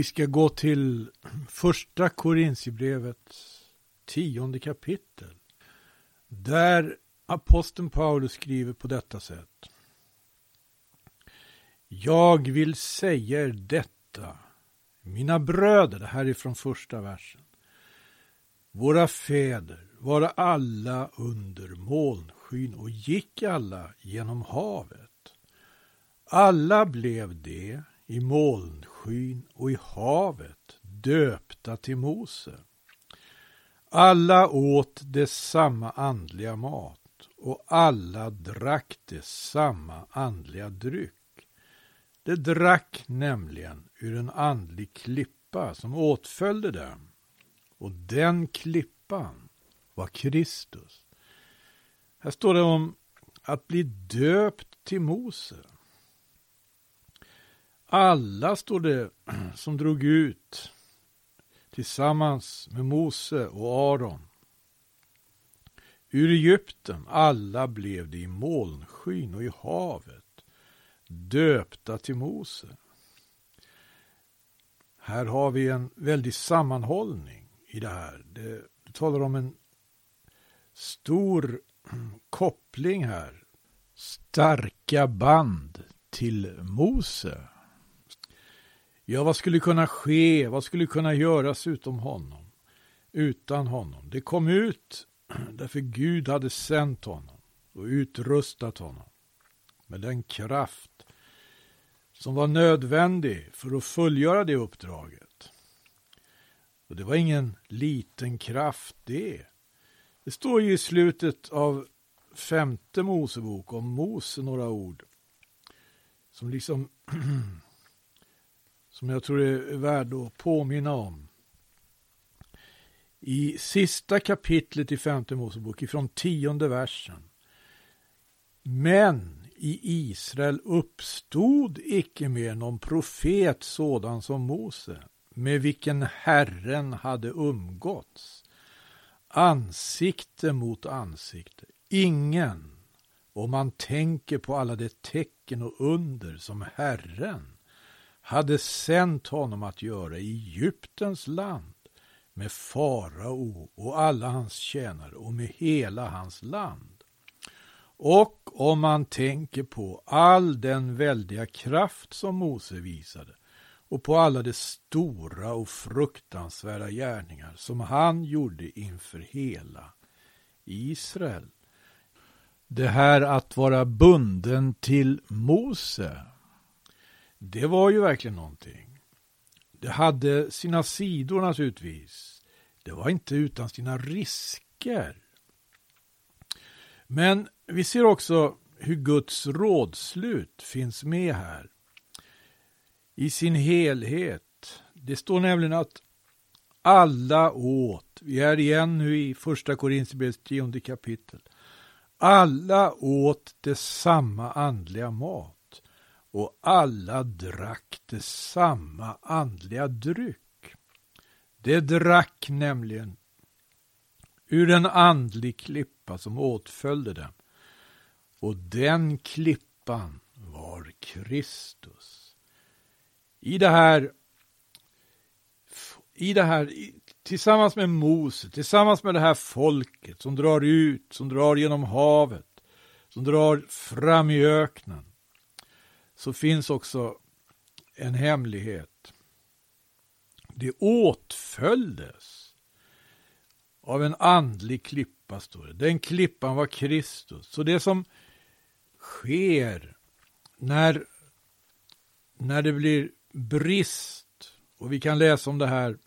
Vi ska gå till första Korintierbrevets tionde kapitel. Där aposteln Paulus skriver på detta sätt. Jag vill säga er detta, mina bröder, det här är från första versen. Våra fäder var alla under molnskyn och gick alla genom havet. Alla blev det i molnskyn och i havet döpta till Mose. Alla åt det samma andliga mat och alla drack det samma andliga dryck. Det drack nämligen ur en andlig klippa som åtföljde dem och den klippan var Kristus. Här står det om att bli döpt till Mose. Alla, står det, som drog ut tillsammans med Mose och Aron. Ur Egypten, alla blev det i molnskyn och i havet, döpta till Mose. Här har vi en väldig sammanhållning i det här. Det, det talar om en stor koppling här. Starka band till Mose. Ja, vad skulle kunna ske? Vad skulle kunna göras utom honom? Utan honom. Det kom ut därför Gud hade sänt honom och utrustat honom med den kraft som var nödvändig för att fullgöra det uppdraget. Och det var ingen liten kraft det. Det står ju i slutet av femte Mosebok om Mose några ord som liksom som jag tror är värd att påminna om. I sista kapitlet i femte Mosebok, ifrån tionde versen. Men i Israel uppstod icke mer någon profet sådan som Mose, med vilken Herren hade umgåtts, ansikte mot ansikte. Ingen, om man tänker på alla de tecken och under som Herren hade sänt honom att göra i Egyptens land med farao och alla hans tjänare och med hela hans land. Och om man tänker på all den väldiga kraft som Mose visade och på alla de stora och fruktansvärda gärningar som han gjorde inför hela Israel. Det här att vara bunden till Mose det var ju verkligen någonting. Det hade sina sidor naturligtvis. Det var inte utan sina risker. Men vi ser också hur Guds rådslut finns med här. I sin helhet. Det står nämligen att alla åt, vi är igen nu i första Korinthierbrevets tionde kapitel. Alla åt det samma andliga mat och alla drack samma andliga dryck. Det drack nämligen ur en andlig klippa som åtföljde dem. Och den klippan var Kristus. I det här, i det här tillsammans med Mose, tillsammans med det här folket som drar ut, som drar genom havet, som drar fram i öknen, så finns också en hemlighet. Det åtföljdes av en andlig klippa, står det. Den klippan var Kristus. Så det som sker när, när det blir brist, och vi kan läsa om det här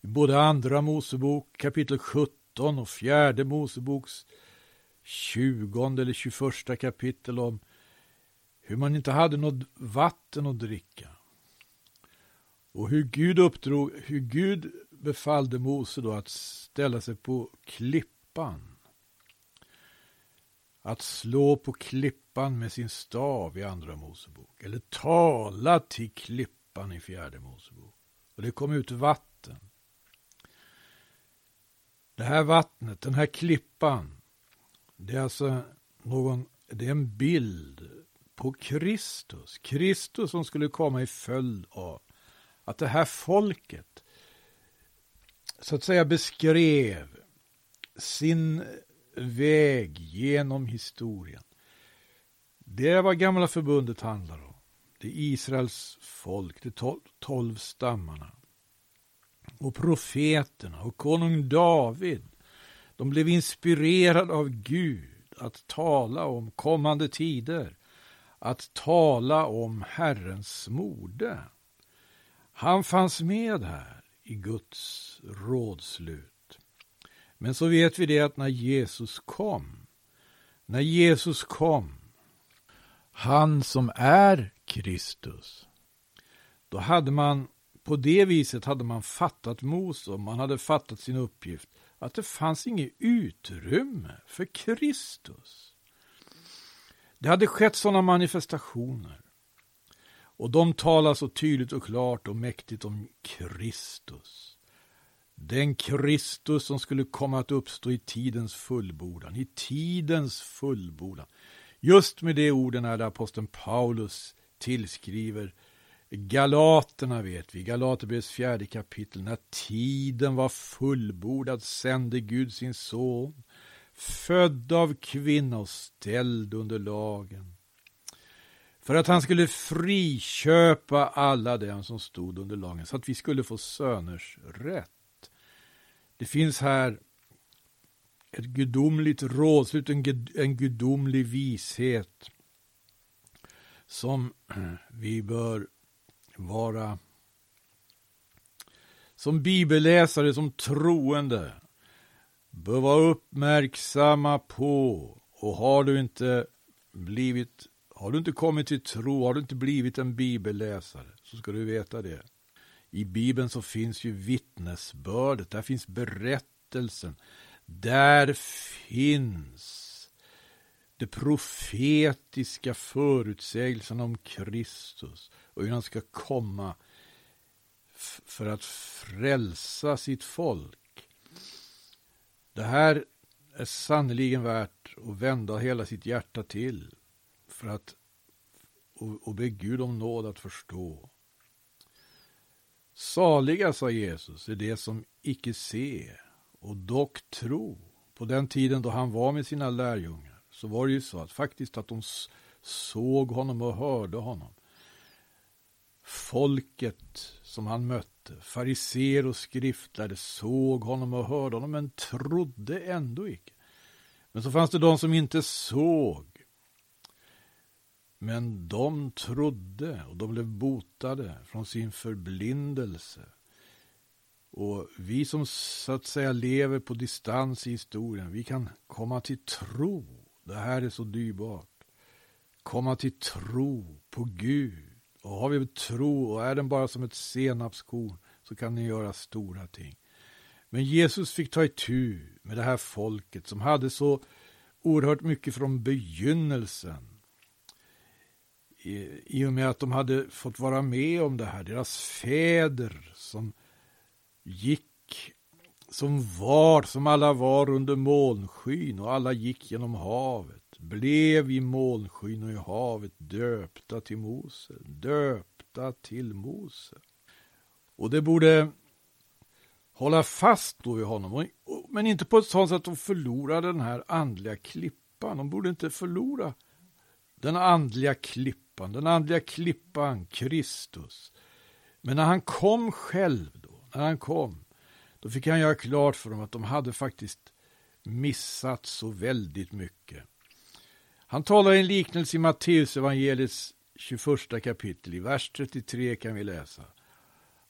i både andra Mosebok kapitel 17 och fjärde Moseboks 20 eller 21 kapitel om hur man inte hade något vatten att dricka. Och hur Gud uppdrog, hur Gud befallde Mose då att ställa sig på klippan. Att slå på klippan med sin stav i Andra Mosebok. Eller tala till klippan i Fjärde Mosebok. Och det kom ut vatten. Det här vattnet, den här klippan, det är alltså någon, det är en bild på Kristus. Kristus som skulle komma i följd av att det här folket så att säga beskrev sin väg genom historien. Det är vad gamla förbundet handlar om. Det är Israels folk, de tolv, tolv stammarna. Och profeterna och konung David. De blev inspirerade av Gud att tala om kommande tider. Att tala om Herrens mode. Han fanns med här i Guds rådslut. Men så vet vi det att när Jesus kom, när Jesus kom, han som är Kristus, då hade man på det viset hade man fattat Mose, man hade fattat sin uppgift, att det fanns inget utrymme för Kristus. Det hade skett sådana manifestationer. Och de talar så tydligt och klart och mäktigt om Kristus. Den Kristus som skulle komma att uppstå i tidens fullbordan, i tidens fullbordan. Just med de orden är det aposteln Paulus tillskriver Galaterna vet vi, Galaterbrevets fjärde kapitel. När tiden var fullbordad sände Gud sin son, född av kvinna och ställd under lagen. För att han skulle friköpa alla dem som stod under lagen, så att vi skulle få söners rätt. Det finns här ett gudomligt rådslut, en, en gudomlig vishet som vi bör vara som bibelläsare, som troende, bör vara uppmärksamma på. Och har du inte blivit, har du inte kommit till tro, har du inte blivit en bibelläsare, så ska du veta det. I Bibeln så finns ju vittnesbördet, där finns berättelsen, där finns det profetiska förutsägelsen om Kristus och hur han ska komma för att frälsa sitt folk. Det här är sannerligen värt att vända hela sitt hjärta till för att och, och be Gud om nåd att förstå. Saliga, sa Jesus, är det som icke se och dock tro. På den tiden då han var med sina lärjungar så var det ju så att faktiskt att de såg honom och hörde honom folket som han mötte, fariser och skriftlärde, såg honom och hörde honom, men trodde ändå icke. Men så fanns det de som inte såg. Men de trodde och de blev botade från sin förblindelse. Och vi som så att säga lever på distans i historien, vi kan komma till tro. Det här är så dyrbart. Komma till tro på Gud och har vi tro och är den bara som ett senapskorn så kan ni göra stora ting. Men Jesus fick ta itu med det här folket som hade så oerhört mycket från begynnelsen. I, I och med att de hade fått vara med om det här. Deras fäder som gick, som var, som alla var under molnskyn och alla gick genom havet blev i molnskyn och i havet döpta till Mose, döpta till Mose. Och det borde hålla fast då vid honom, men inte på ett sådant sätt att de förlorade den här andliga klippan. De borde inte förlora den andliga klippan, den andliga klippan, Kristus. Men när han kom själv då, när han kom, då fick han göra klart för dem att de hade faktiskt missat så väldigt mycket. Han talar i en liknelse i Matteus evangeliets 21 kapitel. I vers 33 kan vi läsa.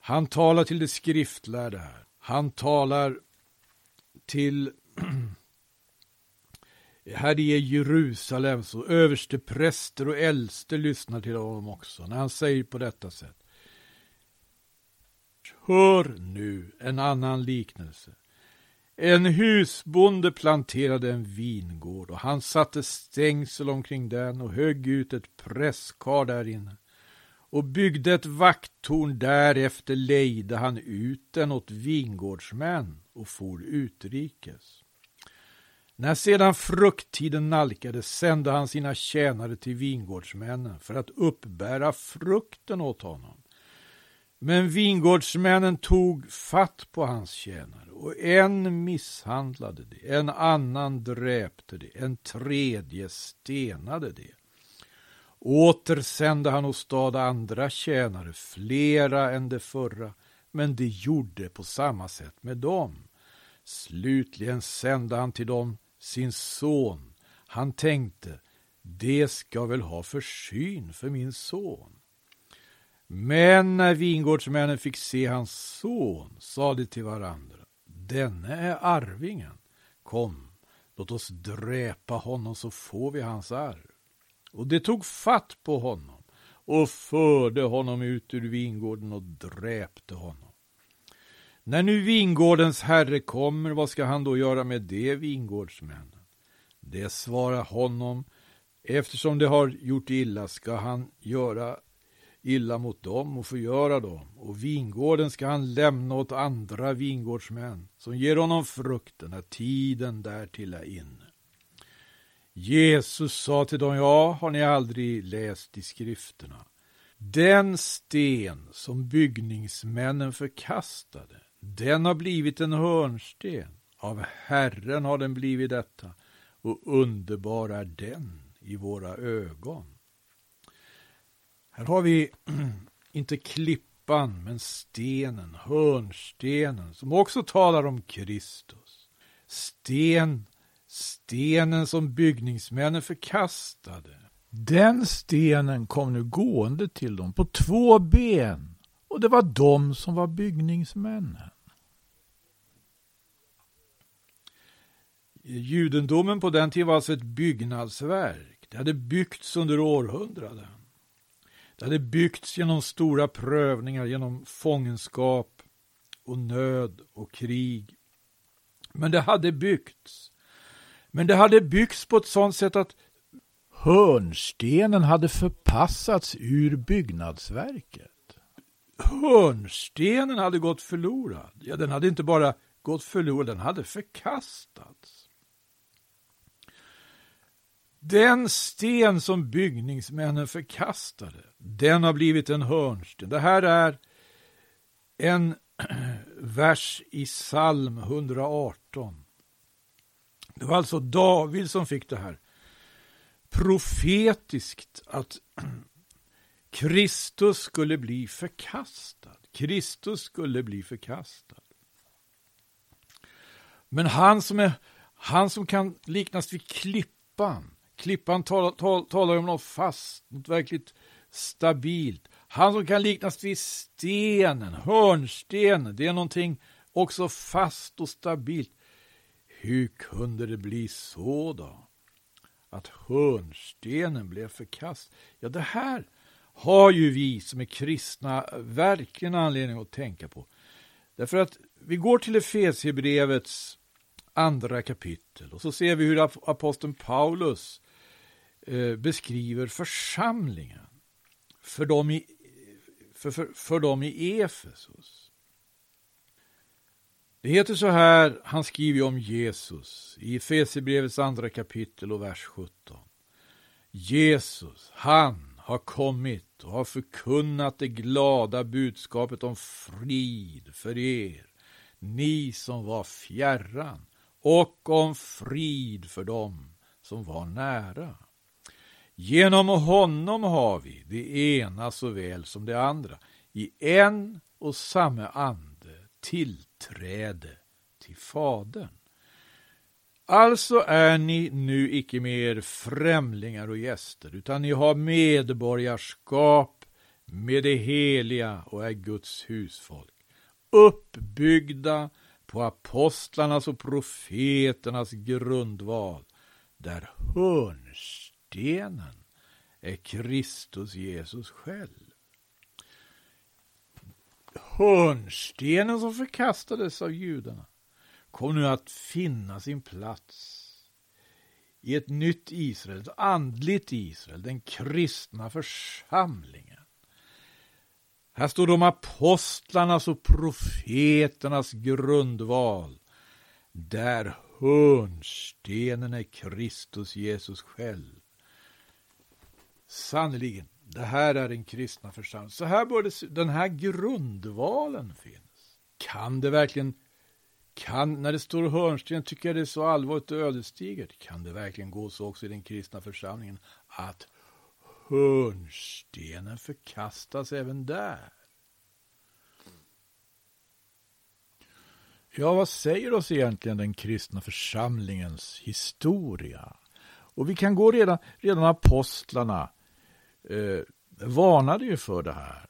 Han talar till det skriftlärda här. Han talar till här i Jerusalem så överste präster och äldste lyssnar till honom också när han säger på detta sätt. Hör nu en annan liknelse. En husbonde planterade en vingård och han satte stängsel omkring den och högg ut ett presskar där inne och byggde ett vakttorn. Därefter lejde han ut den åt vingårdsmän och for utrikes. När sedan frukttiden nalkades sände han sina tjänare till vingårdsmännen för att uppbära frukten åt honom. Men vingårdsmännen tog fatt på hans tjänare och en misshandlade det, en annan dräpte det, en tredje stenade det. Åter sände han åstad andra tjänare, flera än de förra, men de gjorde på samma sätt med dem. Slutligen sände han till dem sin son. Han tänkte, det ska väl ha försyn för min son. Men när vingårdsmännen fick se hans son sa de till varandra, denne är arvingen. Kom, låt oss dräpa honom så får vi hans arv. Och de tog fatt på honom och förde honom ut ur vingården och dräpte honom. När nu vingårdens herre kommer, vad ska han då göra med de vingårdsmännen? Det svarar honom, eftersom de har gjort illa ska han göra illa mot dem och förgöra dem, och vingården ska han lämna åt andra vingårdsmän, som ger honom frukten när tiden därtill är inne. Jesus sa till dem, ja, har ni aldrig läst i skrifterna? Den sten som byggningsmännen förkastade, den har blivit en hörnsten. Av Herren har den blivit detta, och underbar är den i våra ögon. Här har vi inte klippan, men stenen, hörnstenen, som också talar om Kristus. Sten, stenen som byggningsmännen förkastade. Den stenen kom nu gående till dem på två ben, och det var de som var byggningsmännen. Judendomen på den tiden var alltså ett byggnadsverk. Det hade byggts under århundraden. Det hade byggts genom stora prövningar, genom fångenskap och nöd och krig. Men det hade byggts. Men det hade byggts på ett sådant sätt att hörnstenen hade förpassats ur byggnadsverket. Hörnstenen hade gått förlorad. Ja, den hade inte bara gått förlorad, den hade förkastats. Den sten som byggningsmännen förkastade, den har blivit en hörnsten. Det här är en vers i psalm 118. Det var alltså David som fick det här profetiskt att Kristus skulle bli förkastad. Kristus skulle bli förkastad. Men han som, är, han som kan liknas vid klippan, Klippan talar, tal, talar om något fast, något verkligt stabilt. Han som kan liknas vid stenen, hörnstenen, det är någonting också fast och stabilt. Hur kunde det bli så då? Att hörnstenen blev förkast? Ja, det här har ju vi som är kristna verkligen anledning att tänka på. Därför att vi går till Efesierbrevets andra kapitel och så ser vi hur aposteln Paulus Eh, beskriver församlingen för dem i, för, för, för dem i Efesos. Det heter så här, han skriver om Jesus i Efesierbrevets andra kapitel och vers 17. Jesus, han har kommit och har förkunnat det glada budskapet om frid för er, ni som var fjärran, och om frid för dem som var nära. Genom honom har vi det ena såväl som det andra i en och samma ande tillträde till Fadern. Alltså är ni nu icke mer främlingar och gäster, utan ni har medborgarskap med det heliga och är Guds husfolk, uppbyggda på apostlarnas och profeternas grundval, där hörns stenen är Kristus Jesus själv. Hörnstenen som förkastades av judarna kom nu att finna sin plats i ett nytt Israel, ett andligt Israel, den kristna församlingen. Här står de apostlarnas och profeternas grundval, där hörnstenen är Kristus Jesus själv. Sannerligen, Det här är den kristna församlingen. Så här bör det, den här grundvalen finns. Kan det verkligen, kan, när det står hörnsten tycker jag det är så allvarligt och ödesdigert. Kan det verkligen gå så också i den kristna församlingen att hörnstenen förkastas även där? Ja, vad säger oss egentligen den kristna församlingens historia? Och vi kan gå redan, redan apostlarna eh, varnade ju för det här.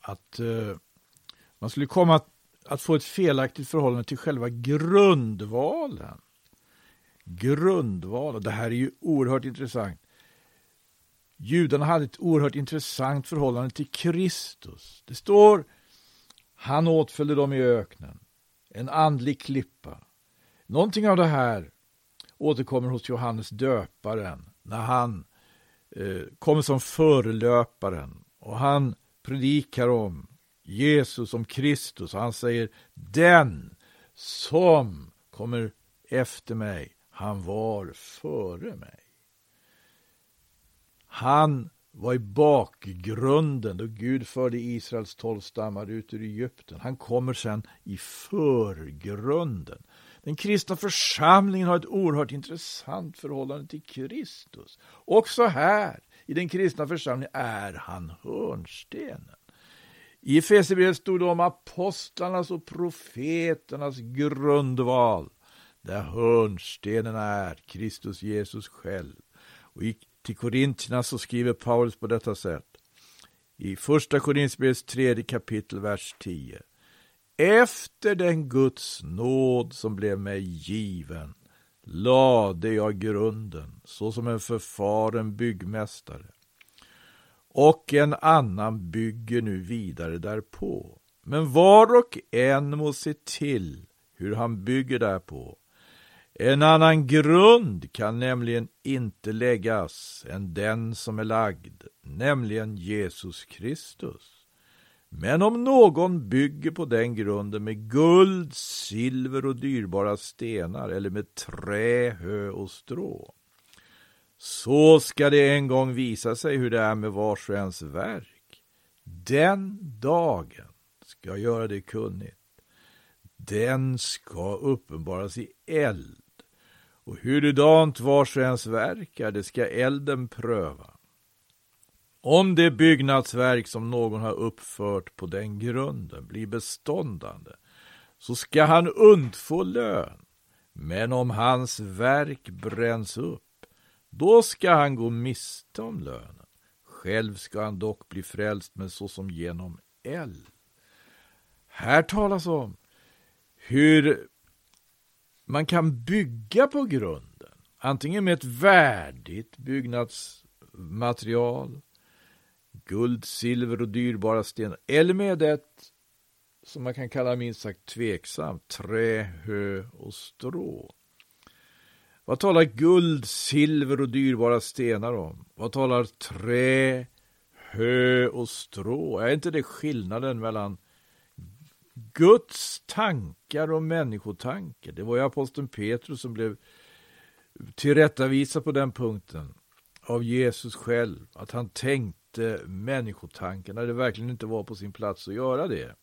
Att eh, man skulle komma att, att, få ett felaktigt förhållande till själva grundvalen. Grundvalen, det här är ju oerhört intressant. Judarna hade ett oerhört intressant förhållande till Kristus. Det står, han åtföljde dem i öknen en andlig klippa. Någonting av det här återkommer hos Johannes döparen när han kom kommer som förelöparen och han predikar om Jesus som Kristus och han säger den som kommer efter mig, han var före mig. Han var i bakgrunden då Gud förde Israels tolv stammar ut ur Egypten. Han kommer sen i förgrunden. Den kristna församlingen har ett oerhört intressant förhållande till Kristus. Också här, i den kristna församlingen, är han hörnstenen. I Efesierbrevet stod det om apostlarnas och profeternas grundval, där hörnstenen är Kristus Jesus själv. Och i till Korintierna så skriver Paulus på detta sätt. I första Korinthierbrevets tredje kapitel, vers 10. Efter den Guds nåd som blev mig given lade jag grunden såsom en förfaren byggmästare. Och en annan bygger nu vidare därpå. Men var och en må se till hur han bygger därpå. En annan grund kan nämligen inte läggas än den som är lagd, nämligen Jesus Kristus. Men om någon bygger på den grunden med guld, silver och dyrbara stenar eller med trä, hö och strå, så ska det en gång visa sig hur det är med vars och ens verk. Den dagen ska göra det kunnigt. Den ska uppenbaras i eld och hurudant vars och ens verk är, det ska elden pröva. Om det byggnadsverk som någon har uppfört på den grunden blir beståndande, så ska han undfå lön. Men om hans verk bränns upp, då ska han gå miste om lönen. Själv ska han dock bli frälst, men såsom genom eld. Här talas om hur man kan bygga på grunden. Antingen med ett värdigt byggnadsmaterial, guld, silver och dyrbara stenar, eller med ett som man kan kalla minst sagt tveksamt, trä, hö och strå. Vad talar guld, silver och dyrbara stenar om? Vad talar trä, hö och strå? Är inte det skillnaden mellan Guds tankar och människotankar. Det var ju aposteln Petrus som blev tillrättavisad på den punkten av Jesus själv. Att han tänkte människotanken, när det verkligen inte var på sin plats att göra det.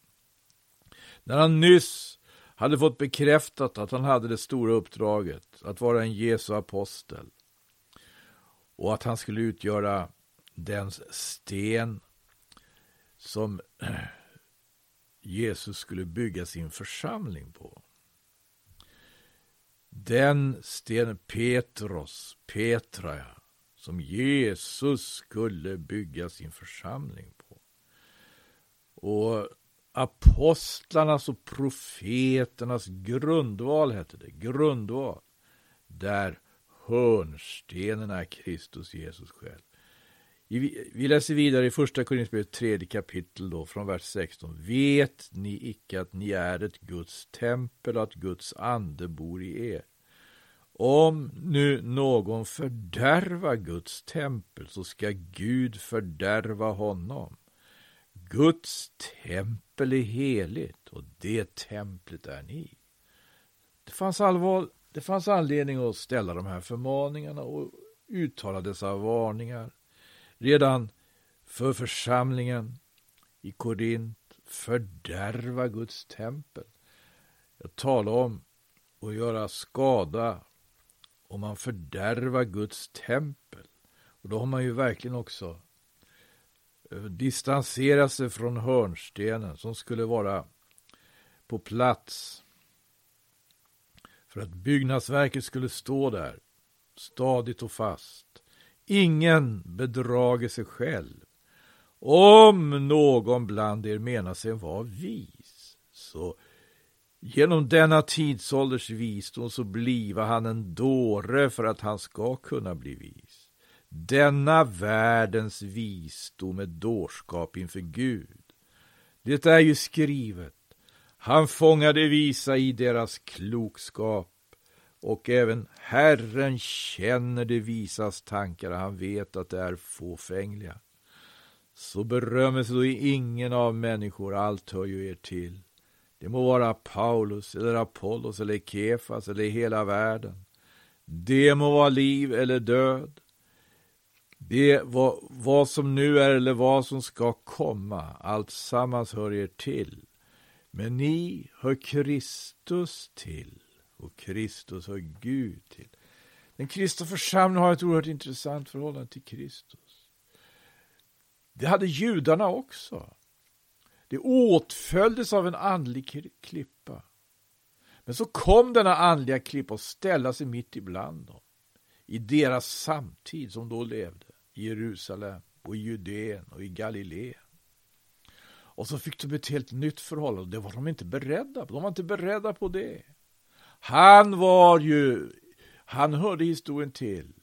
När han nyss hade fått bekräftat att han hade det stora uppdraget att vara en Jesu apostel och att han skulle utgöra den sten som Jesus skulle bygga sin församling på. Den sten Petros, Petra, som Jesus skulle bygga sin församling på. Och apostlarnas och profeternas grundval hette det, grundval, där hörnstenen är Kristus Jesus själv. Vi läser vidare i första Korinthierbrevet tredje kapitel då från vers 16. Vet ni icke att ni är ett Guds tempel och att Guds ande bor i er? Om nu någon fördärvar Guds tempel så ska Gud fördärva honom. Guds tempel är heligt och det templet är ni. Det fanns, allvar, det fanns anledning att ställa de här förmaningarna och uttala dessa varningar redan för församlingen i Korint fördärva Guds tempel. Jag talar om att göra skada om man fördärvar Guds tempel. Och då har man ju verkligen också eh, distanserat sig från hörnstenen som skulle vara på plats för att byggnadsverket skulle stå där stadigt och fast. Ingen bedrager sig själv. Om någon bland er menar sig vara vis, så genom denna tidsålders visdom så bliva han en dåre för att han ska kunna bli vis. Denna världens visdom är dårskap inför Gud. Det är ju skrivet. Han fångade visa i deras klokskap och även Herren känner det visas tankar och han vet att det är fåfängliga. Så berömmer sig då ingen av människor, allt hör ju er till. Det må vara Paulus eller Apollos eller Kefas eller hela världen. Det må vara liv eller död. Det vad, vad som nu är eller vad som ska komma, allt sammans hör er till. Men ni hör Kristus till och Kristus hör Gud till. Den kristna församlingen har ett oerhört intressant förhållande till Kristus. Det hade judarna också. Det åtföljdes av en andlig klippa. Men så kom denna andliga klippa och ställde sig mitt ibland dem. I deras samtid som då levde. I Jerusalem och i Judeen och i Galileen. Och så fick de ett helt nytt förhållande. Det var de inte beredda på. De var inte beredda på det. Han var ju, han hörde historien till.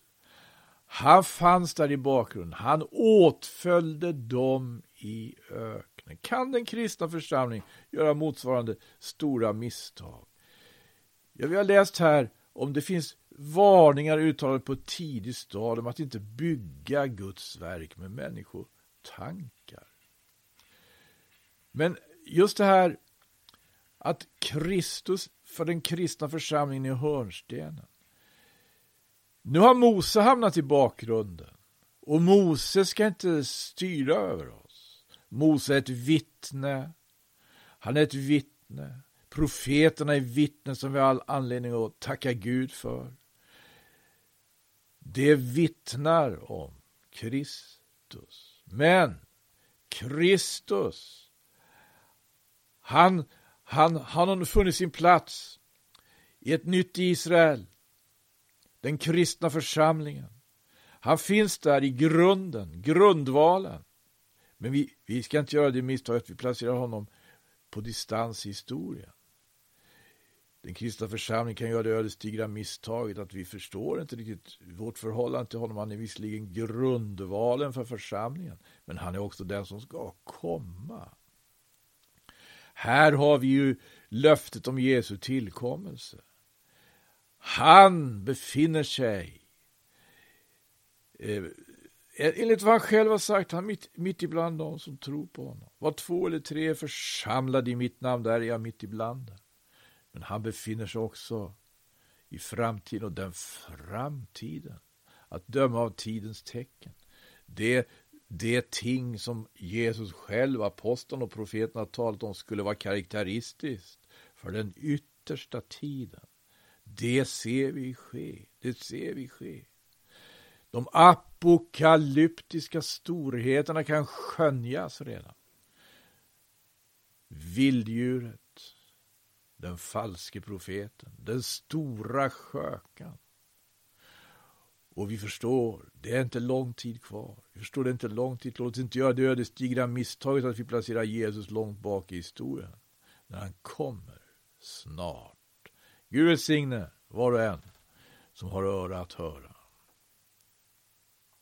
Han fanns där i bakgrunden. Han åtföljde dem i öknen. Kan den kristna församlingen göra motsvarande stora misstag? Ja, vi har läst här om det finns varningar uttalade på ett tidigt stadium att inte bygga Guds verk med människotankar. Men just det här att Kristus för den kristna församlingen är hörnstenen. Nu har Mose hamnat i bakgrunden och Mose ska inte styra över oss. Mose är ett vittne. Han är ett vittne. Profeterna är vittnen som vi har all anledning att tacka Gud för. Det vittnar om Kristus. Men Kristus, han han, han har funnit sin plats i ett nytt Israel, den kristna församlingen. Han finns där i grunden, grundvalen. Men vi, vi ska inte göra det misstaget att vi placerar honom på distans i historien. Den kristna församlingen kan göra det ödesdigra misstaget att vi förstår inte riktigt vårt förhållande till honom. Han är visserligen grundvalen för församlingen, men han är också den som ska komma. Här har vi ju löftet om Jesu tillkommelse. Han befinner sig, eh, Eh, enligt vad han själv har sagt, han mitt, mitt ibland dem som tror på honom. Var två eller tre är församlade i mitt namn, där är jag mitt ibland dem. Men han befinner sig också i framtiden och den framtiden, att döma av tidens tecken. Det det ting som Jesus själv, aposteln och profeten har talat om skulle vara karaktäristiskt för den yttersta tiden. Det ser vi ske. Det ser vi ske. De apokalyptiska storheterna kan skönjas redan. Vilddjuret, den falske profeten, den stora skökan, och vi förstår, det är inte lång tid kvar. Vi förstår, det är inte lång tid. Låt oss inte göra det ödesdigra misstaget att vi placerar Jesus långt bak i historien. När han kommer snart. Gud välsigne var och en som har öra att höra.